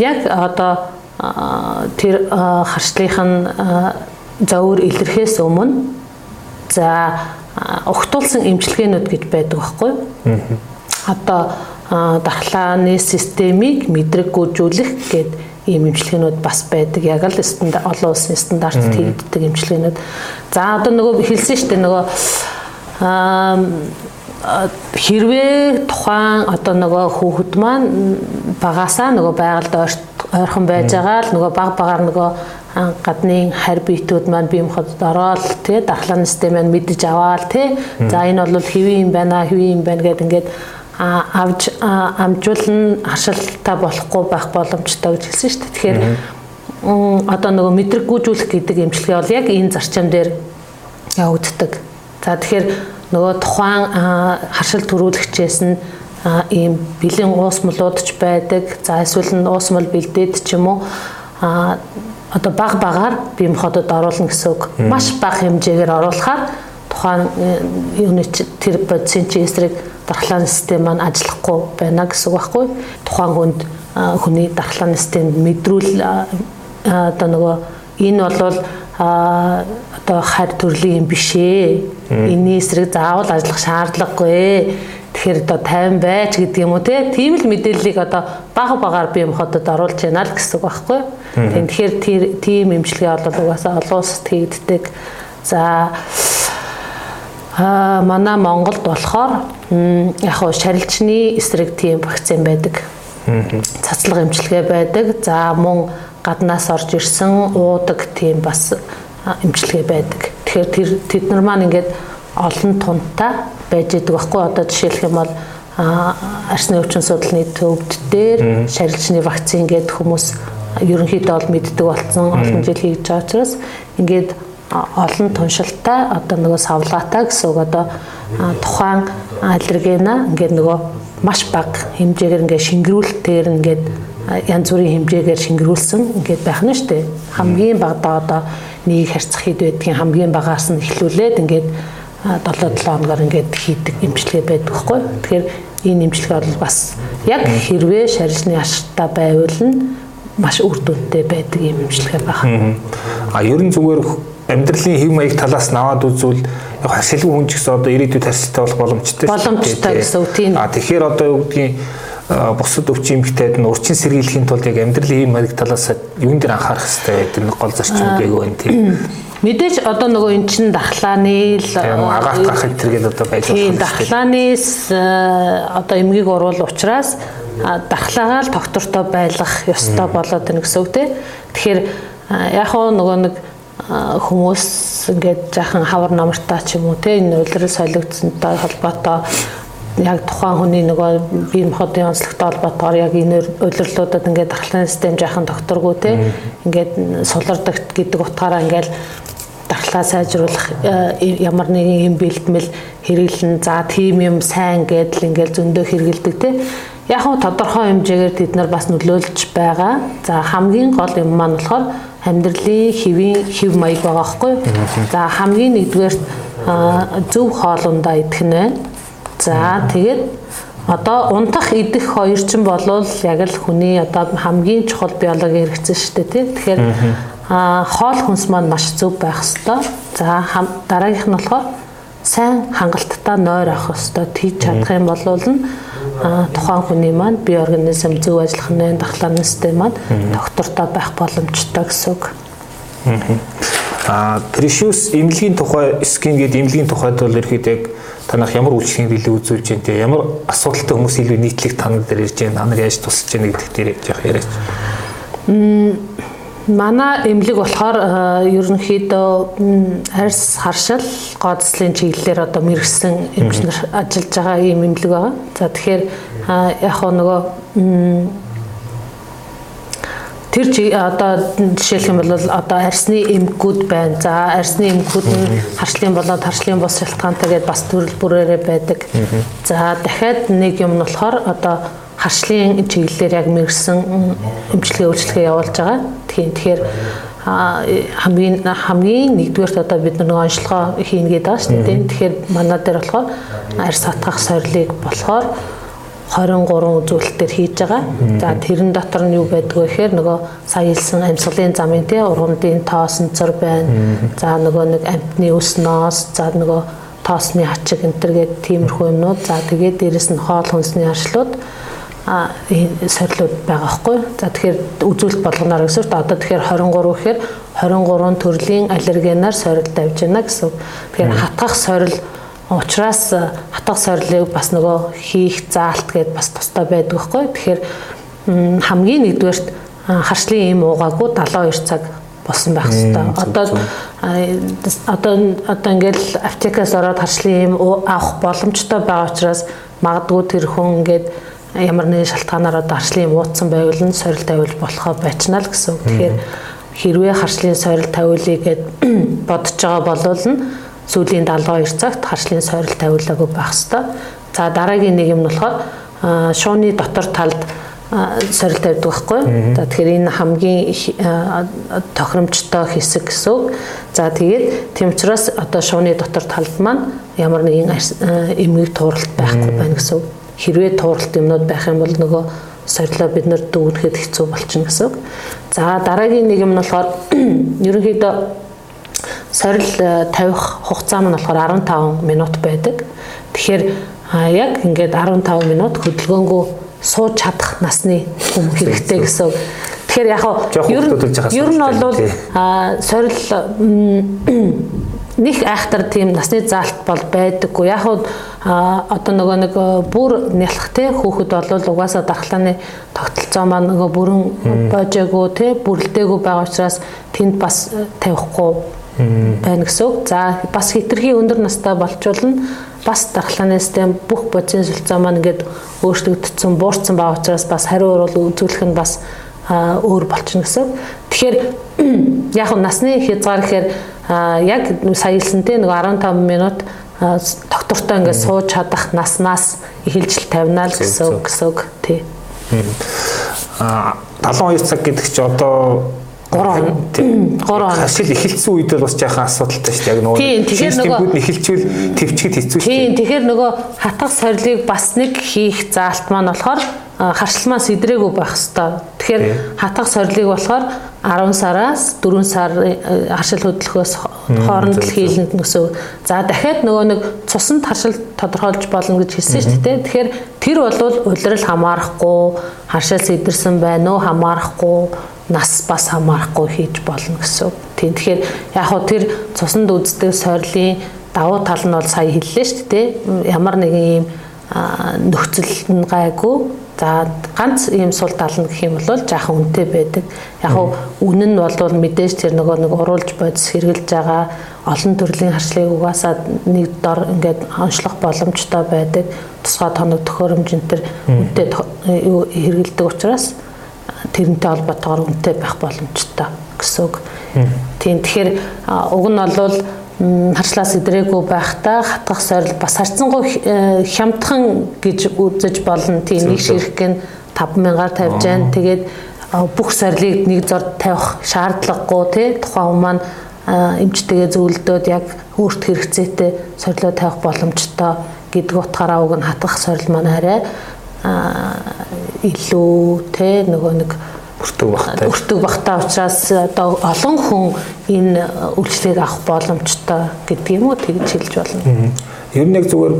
яг одоо тэр харшлынх нь зовөр илэрхээс өмнө за огтулсан эмчилгээнүүд гэж байдаг байхгүй. Одоо дархлааны системийг мэдрэггүйжүүлэх гээд ийм эмчилгээнүүд бас байдаг. Яг л стандарт олон улсын стандартад хийгддэг эмчилгээнүүд. За одоо нөгөө хэлсэн шүү дээ нөгөө хэрвээ тухайн одоо нөгөө хүүхэд маань багасаа нөгөө байгальд ойрхон байж байгаа л нөгөө баг багаар нөгөө гадны харь биетүүд маань бие махбод ороод тий дархлааны систем маань мэдэж аваал тий за энэ бол хэвэн юм байна хэвэн юм байна гэдэг ингээд авж амжуулна харшилтаа болохгүй байх боломжтой гэж хэлсэн шүү дээ. Тэгэхээр одоо нөгөө мэдрэггүйжүүлэх гэдэг эмчилгээ бол яг энэ зарчим дээр явагддаг. За тэгэхээр нөгөө тухайн харшил төрүүлэгчээс нь ийм бэлэн уус молуудч байдаг. За эсвэл нь уус мол бэлдээд ч юм уу а одоо баг багаар бие махбодод оруулна гэсэн үг. Маш бага хэмжээгээр оруулахаар тухайн э, юуны тэр бодисын чи эсрэг дархлааны систем маань ажиллахгүй байна гэсэн үг байхгүй. Тухайн хүнд хүний дархлааны систем мэдрүүл одоо нөгөө энэ бол одоо харь төрлийн юм биш ээ. Энийн эсрэг заавал ажиллах шаардлагагүй. Тэгэхээр одоо 50 байж гэдэг юм уу те. Тийм л мэдээллийг одоо бага багаар бие махбодод оруулж яана л гэсэн үг байхгүй. Тэгэхээр тийм имчилгээ бол угаасаа олон улсад хийгддэг. За Аа манай Монголд болохоор яг хуу шарилчны эсрэг тийм вакцин байдаг. Цацлага эмчилгээ байдаг. За мөн гаднаас орж ирсэн уудаг тийм бас эмчилгээ байдаг. Тэгэхээр тэр тэд нар маань ингээд олон тунтай байж идэг байхгүй. Одоо жишээлх юм бол арсны өвчин судлалын төвд дээр шарилчны вакцин гэдэг хүмүүс ерөнхийдөө бол мэддэг болсон олон жил хийж байгаа учраас ингээд олон туншилтай одоо нөгөө савлаатай гэсэн үг одоо тухайн аллергена ингээд нөгөө маш бага хэмжээгээр ингээд шингэрүүлэлтээр ингээд янз бүрийн хэмжээгээр шингэрүүлсэн ингээд байх нь шүү дээ. Хамгийн багадаа одоо нэг харьцах хэд байдгийн хамгийн багаас нь эхлүүлээд ингээд 7-7 хоногор ингээд хийдэг эмчилгээ байдаг хгүй. Тэгэхээр энэ эмчилгээ бол бас яг хэрвээ шарилчны ашигтай байвал нь маш үр дүнтэй байдаг юм эмчилгээ байна. А ер нь зүгээр амьдралын хэв маяг талаас наваад үзвэл яг хашилгүй хүн ч гэсэн одоо ирээдүйд харьцтай болох боломжтой. Боломжтой гэсэн үг тийм. А тэгэхээр одоо юу гэдгийг бусад өвчин эмгтээд нь урчин сэргийлэхийн тулд яг амьдралын хэв маяг талаас юун дээр анхаарах хэрэгтэй гэдэг нэг гол зарчим байг байна тийм. Мэдээж одоо нөгөө эн чин дархлааны л агаат гарах хэрэгэл одоо байж болох юм. Дархлаанаас одоо эмгийг уруул учраас дархлаагаа л доктортой байлгах ёстой болоод байна гэсэн үг тийм. Тэгэхээр яг нөгөө нэг хүмүүс ингээд жаахан хавар намартаа ч юм уу те энэ улирал солигдсонтой холбоотой яг тухайн хүний нөгөө бие махбодын онцлогтой холбоотойгоор яг энэ улирлуудад ингээд дархлааны систем жаахан докторгүй те ингээд сулардаг гэдэг утгаараа ингээд дархлаа сайжруулах ямар нэгэн юм бэлтгэл хэрэглэн за тийм юм сайн гэдэл ингээл зөндөө хэрэгэлдэг те яг хөө тодорхой хэмжээгээр тэд нар бас нөлөөлж байгаа. За хамгийн гол юм маань болохоор амьдралын хэвийн хэв маяг байгаа хгүй. За хамгийн нэгдүгээр зөв хоолундаа идэх нь байна. За тэгээд одоо унтах идэх хоёр ч болвол яг л хүний одоо хамгийн чухал биологи хэрэгцээ шүү дээ тий. Тэгэхээр а хоол хүнс маань маш зөв байх ёстой. За дараагийнх нь болохоор сайн хангалттай нойр авах ёстой. Тийж чадах юм бол нь тухайн хүний маань бие организм зөв ажиллах нь дахлааны систем маань доктортой байх боломжтой гэсэн үг. Аа Precious эмнэлгийн тухай скин гэдэг эмнэлгийн тухайд бол ерөөд яг танах ямар үйлчлэгийг илүү үзүүлж байна те ямар асуудалтай хүмүүс илүү нийтлэг танад дээр ирж байна та нар яаж тусч байна гэдэг дээр яах яриач. Манай эмнэлэг болохоор ерөнхийдөө арьс харшил гооцлын чиглэлээр одоо мэрэгсэн эмч нар ажиллаж байгаа ийм эмнэлэг байгаа. За тэгэхээр яг нөгөө тэр одоо жишээлх юм бол одоо арсны эмгүүд байна. За арсны эмгүүд нь харшлын болоод харшлын бус шалтгаантай гэдээ бас төрөл бүрээрээ байдаг. За дахиад нэг юм нь болохоор одоо харшлын чиглэлээр яг мэрэгсэн эмчилгээ үйлчлэгээ явуулж байгаа. Тийм тэгэхээр хамгийн хамгийн нэгдүгээрт одоо бид нэг онцлогоо хийнэ гэдэг байгаа шүү дээ. Тэгэхээр манай дээр болохоор арьс хатгах сорилыг болохоор 23 үзүүлэлтээр хийж байгаа. За тэрэн дотор нь юу байдг вэ гэхээр нөгөө сая хэлсэн амьсгалын замын тий ургамдын тоосонцор байна. За нөгөө нэг амтны ус ноос, за нөгөө тоосны ачиг энэ төр гээд тиймэрхүү юмнууд. За тэгээд дээрэс нь хоол хүнсний аршлууд а сорилууд байгаа хгүй. За тэгэхээр үзүүлэлт болгоноор гэсэн чинь одоо тэгэхээр 23 гэхээр 23 төрлийн аллергенаар сорил давж байна гэсэн. Тэгэхээр хатгах сорил учраас хатгах сорилыг бас нөгөө хийх заалт гээд бас тустай байдаг хгүй. Тэгэхээр хамгийн нэгдүгээрт харшлын юм уугаагүй 72 цаг болсон байх хэвээр. Одоо одоо одоо ингээл аптекаас ороод харшлын юм авах боломжтой байгаа учраас магадгүй тэр хүн ингээд ямар нэгэн шалтгаанаар одоо харшлын юм уудсан байвал нь сорил тавиул болохоо байчнаа л гэсэн. Тэгэхээр хэрвээ харшлын сорил тавиулъя гэд бодож байгаа болвол нь сүүлийн 72 цагт харшлын сорил тавиулаагүй байх хэвээр. За дараагийн нэг юм нь болохоор шууны дотор талд сорил тавьдаг байхгүй. За тэгэхээр энэ хамгийн тохиромжтой хэсэг гэсэн. За тэгээд тийм учраас одоо шууны дотор талд маань ямар нэгэн эмгэг тууралт байхгүй байна гэсэн хэрвээ тууралт юмнууд байх юм бол нөгөө сорилоо бид нар дүүнэхэд хэцүү болчихно гэсэн. За дараагийн нэг юм нь болохоор ерөнхийдөө сорил э, тавих хугацаа нь болохоор 15 минут байдаг. Тэгэхээр яг ингээд 15 минут хөдөлгөөнгөө сууж чадах насны хүм хэрэгтэй гэсэн. Тэгэхээр яг ер нь бол сорил нэг айхтар тийм насны заалт бол байдаггүй. Яг хуу одоо нөгөө нэг бүр нялх те хүүхэд бол угаасаа дархлааны тогтолцоо маань нөгөө бүрэн боожээгүй те бүрлдээгүй байгаа учраас тэнд бас тавихгүй байна гэсэн үг. За бас хитрхи өндөр настай болчулна бас дархлааны систем бүх бодисын сүлцээ маань ингээд өөрчлөгдсөн, буурсан байгаа учраас бас хариу урал үзүүлэх нь бас өөр болчихно гэсэн. Тэгэхээр яг насны хязгаар гэхээр яг саялсан те нэг 15 минут доктортой ингээд сууж чадах наснаас эхэлж тавина л гэсэн гэсэн үг тий. Аа 72 цаг гэдэг чи одоо 3 3 хашил эхэлсэн үед бол бас жаахан асуудалтай шүү дээ. Яг нөгөө тэгэхээр нөгөө эхэлчихвэл төвчгэд хэцүү шүү дээ. Тийм тэгэхээр нөгөө хатах сорилыг бас нэг хийх заалт маань болохоор харшилмаа сэдрээгүй байх хэвээр. Тэгэхээр хатах сорилыг болохоор 10 сараас 4 сар э, харшил хөдөлгөхөөс хооронд л хийлэнд гэсэн. За дахиад нөгөө нэг цуснд харшил тодорхойлж болно гэж хэлсэн шүү дээ. Тэгэхээр тэр бол улирал хамаарахгүй, харшил сэдэрсэн байна уу хамаарахгүй, нас бас хамаарахгүй хийж болно гэсэн. Тийм тэгэхээр яг хөө тэр цуснд үздэг сорилын давуу тал нь бол сая хэллээ шүү дээ. Ямар нэгэн ийм нөхцөл нь гайгүй За ганц ийм сул тал нь гэх юм бол жаахан үнэтэй байдаг. Яг нь үнэн нь бол мэдээж тэр нөгөө нэг уруулж бодис хэрглэж байгаа олон төрлийн харшлыг угаасаа нэг дор ингээд онцлох боломжтой байдаг. Тусгай тоног төхөөрөмж энэ төр үнэтэй юу хэргэлдэг учраас тэрнтэй холбоотойгоор үнэтэй байх боломжтой гэсэн үг. Тийм тэгэхээр уг нь бол харшлаас идрээгүй байхдаа хатгах сорил бас харьцангуй э, хямдхан гэж үзэж болно. Тийм нэг ширхэг нь 5000-аар тавьж जैन. Тэгээд бүх сорилыг нэг зор тавих шаардлагагүй тий тухайн хүмүүс маань эмчтэйгээ зөвлөдөөд яг өөрт хэрэгцээтэй сорилоо тавих боломжтой гэдэг утгаараа уг нь хатгах сорил маань арай илүү тий нөгөө нэг өртөг багтай. Өртөг багтай учраас одоо олон хүн энэ үйлчлэгийг авах боломжтой гэдэг юм уу тэгж хэлж болно. Ер нь яг зүгээр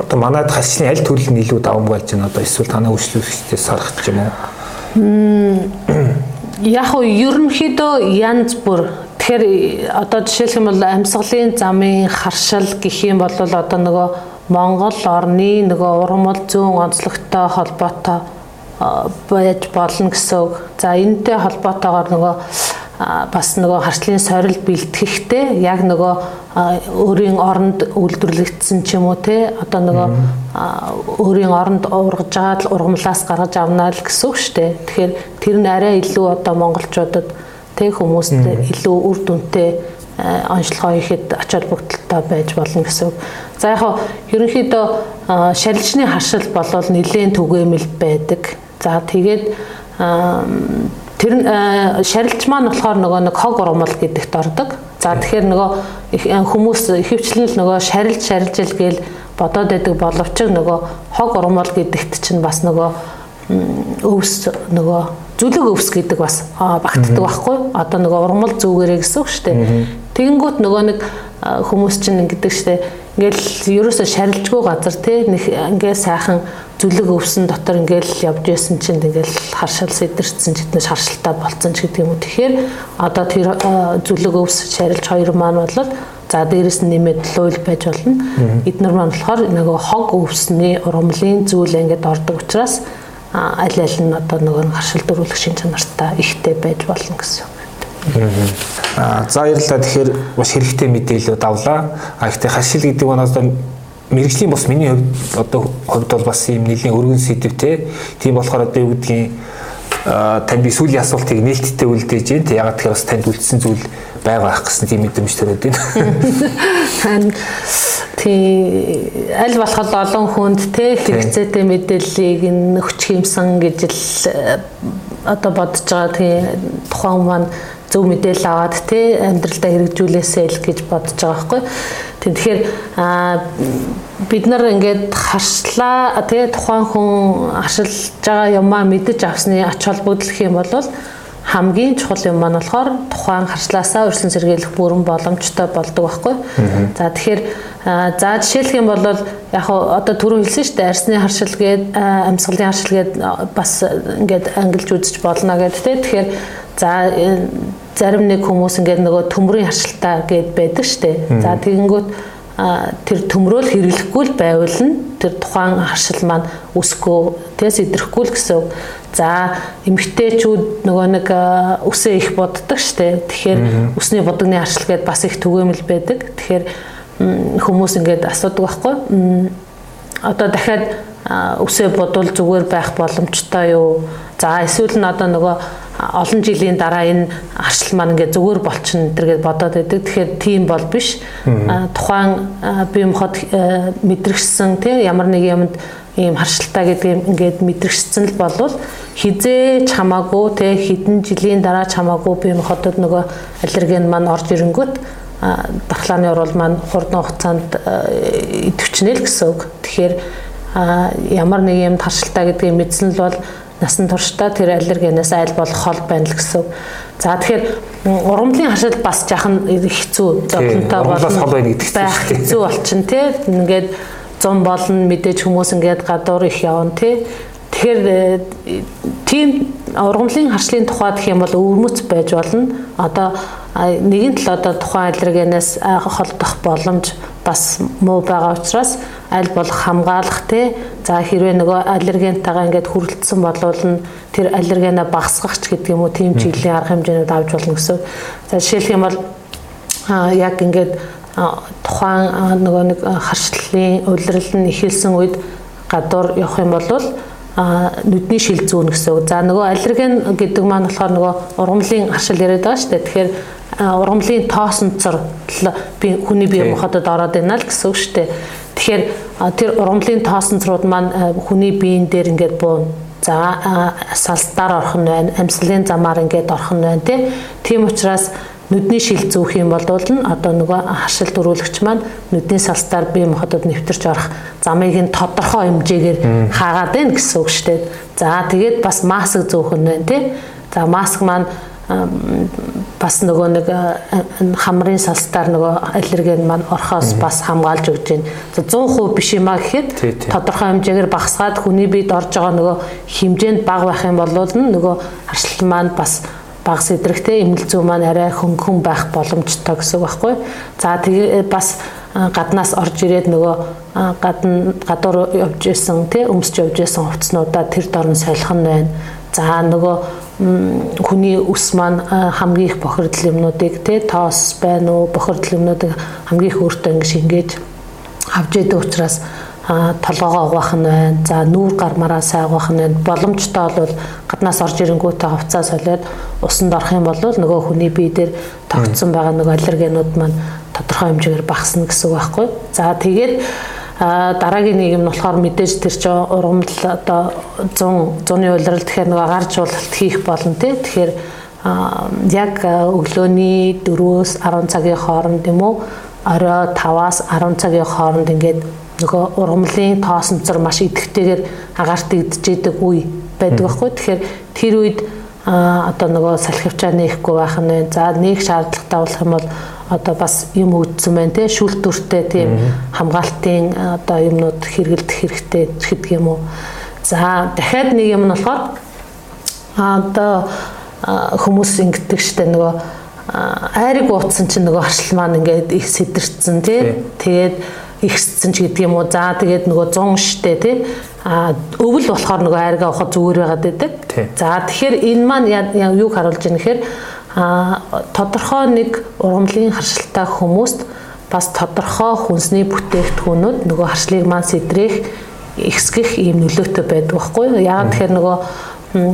одоо манайд хашлын аль төрөл нь илүү даван болж байна одоо эсвэл танаа үйлчлүүлэгчдээс сарах юм уу. Яг уу ерөнхийдөө янз бүр тэгэхээр одоо жишээлх юм бол амьсгалын замын харшил гэх юм бол одоо нөгөө Монгол орны нөгөө ургамал зүүн онцлогтой холбоотой байж болно гэсэн үг. За энэтэй холбоотойгоор нөгөө бас нөгөө харчлын сорил бэлтгэхтэй яг нөгөө өөрийн оронд үйлдвэрлэгдсэн ч юм уу те одоо нөгөө өөрийн оронд ургаж байгаа л ургамлаас гаргаж авнаа л гэсэн үг шүү дээ. Тэгэхээр тэр нь арай илүү одоо монголчуудад тэг хүмүүст илүү үр дүнтэй онцлогоо ихэд ач холбогдолтой байж болно гэсэн үг. За яг ерөнхийдөө шарилжны харшил болвол нэлээд түгээмэл байдаг За тэгээд тэр шарилж маань болохоор нөгөө нэг хог ургамал гэдэгт ордог. За тэгэхээр нөгөө хүмүүс ихэвчлэн л нөгөө шарилж шарилжил гээл бодоод байдаг боловч нөгөө хог ургамал гэдэгт чинь бас нөгөө өвс нөгөө зүлэг өвс гэдэг бас багтдаг байхгүй одоо нөгөө ургамал зүгээрээ гэсэн үг шүү дээ. Тэгэнгүүт нөгөө нэг хүмүүс чинь ингэдэг шүү дээ. Ингээл ерөөсө шарилжгүй газар тий нэг ингээ сайхан зүлэг өвсөн дотор ингээл явж байсан чинь ингээл харшил сэдэрсэн ч гэднээс харшилтаа болцсон ч гэдэг юм уу. Тэгэхээр одоо тэр зүлэг өвс шарилж хоёр маань бол за дээрэс нь нэмээд луйл байж болно. Эднэр маань болохоор нөгөө хог өвсний ургамлын зүйл ингээд ордог учраас аль аль нь одоо нөгөө харшил дөрвөлөх шин чанартай ихтэй байж болно гэсэн. Аа за баярлалаа. Тэгэхээр маш хэрэгтэй мэдээлэлүүд авлаа. А ихтэй харшил гэдэг нь одоо мэрэгжлийн бус миний хувьд одоо хувьд бол бас юм нэлийн өргөн сэдв те. Тийм болохоор одоо юу гэдгийг тань би сүүлийн асуултыг нээлттэй үлдээж जैन. Тэг ягаад тэгэхээр бас танд үлдсэн зүйл байгаа ах гэсэн тийм мэдрэмж төрөөд байна. Тий аль болох олон хүнд те хэрэгцээтэй мэдээллийг нөхч хиймсэн гэж л одоо бодож байгаа. Тий тухайн маань зөв мэдээлэл аваад те амьдралдаа хэрэгжүүлээсэй л гэж бодож байгаа байхгүй. Тэгэхээр бид нар ингээд харшлаа тэгээ тухайн хүн харшилж байгаа юмаа мэдэж авсны ач холбогдол юм бол хамгийн чухал юм маань болохоор тухайн харшлаасаа урьдчилан сэргийлэх бүрэн боломжтой болдог байхгүй. За тэгэхээр за жишээлх юм бол яг одоо түрүү хэлсэн шүү дээ арсны харшил гээд амьсгалын харшил гээд бас ингээд ангилж үзэж болно гэдэг те. Тэгэхээр за зарим нэг хүмүүс ингээд нөгөө төмрийн харшилтаа гээд байдаг штэ. За тэгэнгүүт тэр төмрөөл хэрэглэхгүй л байвал нь тэр тухайн харшил маань үсэхгүй тэгээс идрэхгүй л гэсэн. За эмгтээчүүд нөгөө нэг үсээ их боддог штэ. Тэгэхээр үсний будагны харшил гээд бас их түгээмэл байдаг. Тэгэхээр хүмүүс ингээд асуудаг байхгүй. Одоо дахиад үсээ бодвол зүгээр байх боломжтой юу? За эсвэл нь одоо нөгөө олон жилийн дараа энэ арчил маань ингээ зүгээр болчихно гэдэргээд бодоод байдаг. Тэгэхээр тийм бол биш. Тухайн бие махбод мэдрэгсэн тий ямар нэг юмд ийм харшилтаа гэдэг ингээд мэдрэгсэн л болвол хизээч хамаагүй тий хэдэн жилийн дараа чамаагүй бие махбодод нөгөө аллерген маань орж ирэнгүүт дархлааны урвал маань хурдан хугацаанд идэвчнэ л гэсэн үг. Тэгэхээр ямар нэг юм таршилтаа гэдгийг мэдсэн л бол насан туршдаа тэр аллергенээс айл болох хол байна л гэсэн. За тэгэхээр ургамлын хашил бас жахан хэцүү зовлонтой болно. Байх хэцүү болчин тий. Ингээд зам болно мэдээж хүмүүс ингээд гадуур их явна тий. Тэгэхээр э, тийм ургамлын харшлын тухай гэх юм бол өвөрмөц байж болно. Одоо нэгэн тал одоо тухайн аллергенээс холдох боломж бас муу байгаа учраас аль болох хамгаалах те за хэрвээ нөгөө аллергентайгаа ингээд хүрэлтсэн болвол нь тэр аллергенаа багасгах ч гэдэг юм уу тийм чиглэлийн арга хэмжээнүүд авч болно гэсэн. За жишээлх юм бол яг ингээд тухайн нөгөө нэг харшлын улирал нь ихэлсэн үед гадуур явах юм бол нүдний шил зүүн гэсэн. За нөгөө аллерген гэдэг маань болохоор нөгөө ургамлын аршил яриад байгаа шүү дээ. Тэгэхээр ургамлын тоосонцор би хүний бие махбодод ороод байна л гэсэн үг шүү дээ. Тэгэхээр тэр ургамлын тоосонцрууд маань хүний биеийн дээр ингээд буун За салстаар орох нь байна, амьслын замаар ингээд орох нь байна тийм учраас нүдний шил зүүх юм бол нь одоо нөгөө хашил дөрүүлэгч маань нүдний салстаар бие махбодод нэвтэрч орох замыг нь тодорхой хэмжээгээр хаагаад байна гэсэн үг шүү дээ. За тэгээд бас маск зүүх нь байна тий. За маск маань бас нөгөө нэг хамрын салстаар нөгөө аллерген маань орхоос бас хамгаалж өгч байна. За 100% биш юмаа гэхэд тодорхой хэмжээгээр багасгаад хүний биед орж байгаа нөгөө хэмжээнд бага байх юм бол нөгөө харшлал маань бас багс идэрэхтэй эмнэл зүй маань арай хөнгөн байх боломжтой гэсэн үг байхгүй. За тэгээ бас гаднаас орж ирээд нөгөө гадна гадуур явж исэн тий өмсч явж исэн хувцснуудаа тэр дорн солих нь байна. За нөгөө хүний ус маань хамгийн их бохирдол юмнуудыг те тоос байна уу бохирдол юмнуудыг хамгийн их өөртөө ингэ шингээж авч яадаг учраас толгоогоо угаах нь байна. За нүүр гармаараа сайн угаах нь байна. Боломжтой бол гаднаас орж ирэнгүүтээ хувцас солиод усанд орох юм бол нөгөө хүний бие дээр тогтсон байгаа нөгөө аллергенууд маань тодорхой хэмжээгээр багасна гэсэн үг байхгүй. За тэгээд дараагийн нэг юм болохоор мэдээж тэр чинь ургамал одоо 100 100-ны улирал тэгэхээр нөгөө гарч уулалт хийх болно тий. Тэгэхээр яг өглөөний 4-өөс 10 цагийн хооронд юм уу орой 5-аас 10 цагийн хооронд ингээд нөгөө ургамлын тоосонцор маш идэвхтэйгээр агаарт идчихэдэг үе байдаг байхгүй. Тэгэхээр тэр үед одоо нөгөө салхивчаа нээхгүй байх нь байна. За нээх шаардлагатай болох юм бол одоо бас юм өгдсөн байна те шүүлтүртэй тийм хамгаалтын одоо юмнууд хэрэгэлдэх хэрэгтэй гэдэг юм уу. За дахиад нэг юм нь болохоор одоо хүмүүс ингэдэг штэ нөгөө айрыг ууцсан чинь нөгөө харшил маань ингээд их сэтэрсэн тий. Тэгээд ихссэн ч гэдэг юм уу. За тэгээд нөгөө 100 штэ тий. А өвөл болохоор нөгөө айргаа ухах зүгээр байгаад байдаг. За тэгэхээр энэ маань юуг харуулж байгаа нэхэр а тодорхой нэг ургамлын харшилтай хүмүүст бас тодорхой хүнсний бүтээгдэхүүнүүд нөгөө харшлыг маань сэтрэх ихсгэх ийм нөлөөтэй байдаг байхгүй? Яг тэгэхээр нөгөө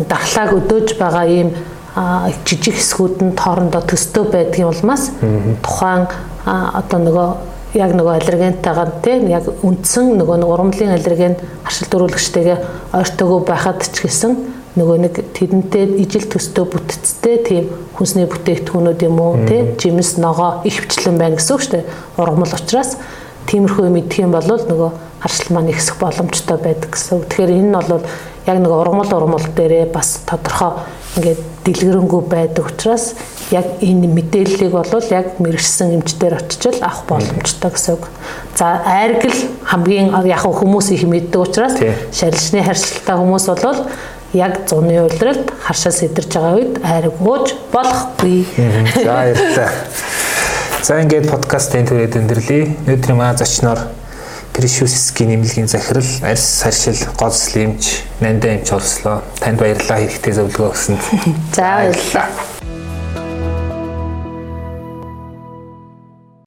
дархлааг өдөөж байгаа ийм жижиг хэсгүүд нь тоорондоо төстөө байдгийн улмаас тухайн одоо нөгөө яг нөгөө аллергентайгаар тийм яг үндсэн нөгөө ургамлын аллерген харшил дөрүүлэгчтэйгээ ойртойгоо байхад ч гэсэн нөгөө нэг тэдэнтэй ижил төстөө бүтцтэй тийм хүнсний бүтээгдэхүүнүүд юм уу тий жимс ногоо их хвчлэн байна гэсэн үг шүү дээ. Ургамал учраас тиймэрхүү юм идэх юм бол нөгөө харшил маань ихсэх боломжтой байдаг гэсэн. Тэгэхээр энэ нь бол яг нэг ургамал ургамал дээрээ бас тодорхой ингээд дэлгэрэнгүй байдаг учраас яг энэ мэдээллийг бол яг мэрэгсэн эмчдэр очиж авах боломжтой гэсэн үг. За айргэл хамгийн яг хүмүүс их мэддэг учраас шарилчны харьцалтай хүмүүс бол яг зуны улиралд харшаа сэтэрж байгаа үед айраг ууж болохгүй. За баярлалаа. За ингээд подкастын түрээд өндөрлөе. Өнөөдрийн маа зочноор Пришүсский нэмлэгийн захирал арьс саршил гоцлимч нандаа эмч олслоо. Танд баярлалаа хэрэгтэй зөвлөгөө өгсөнд. За баярлалаа.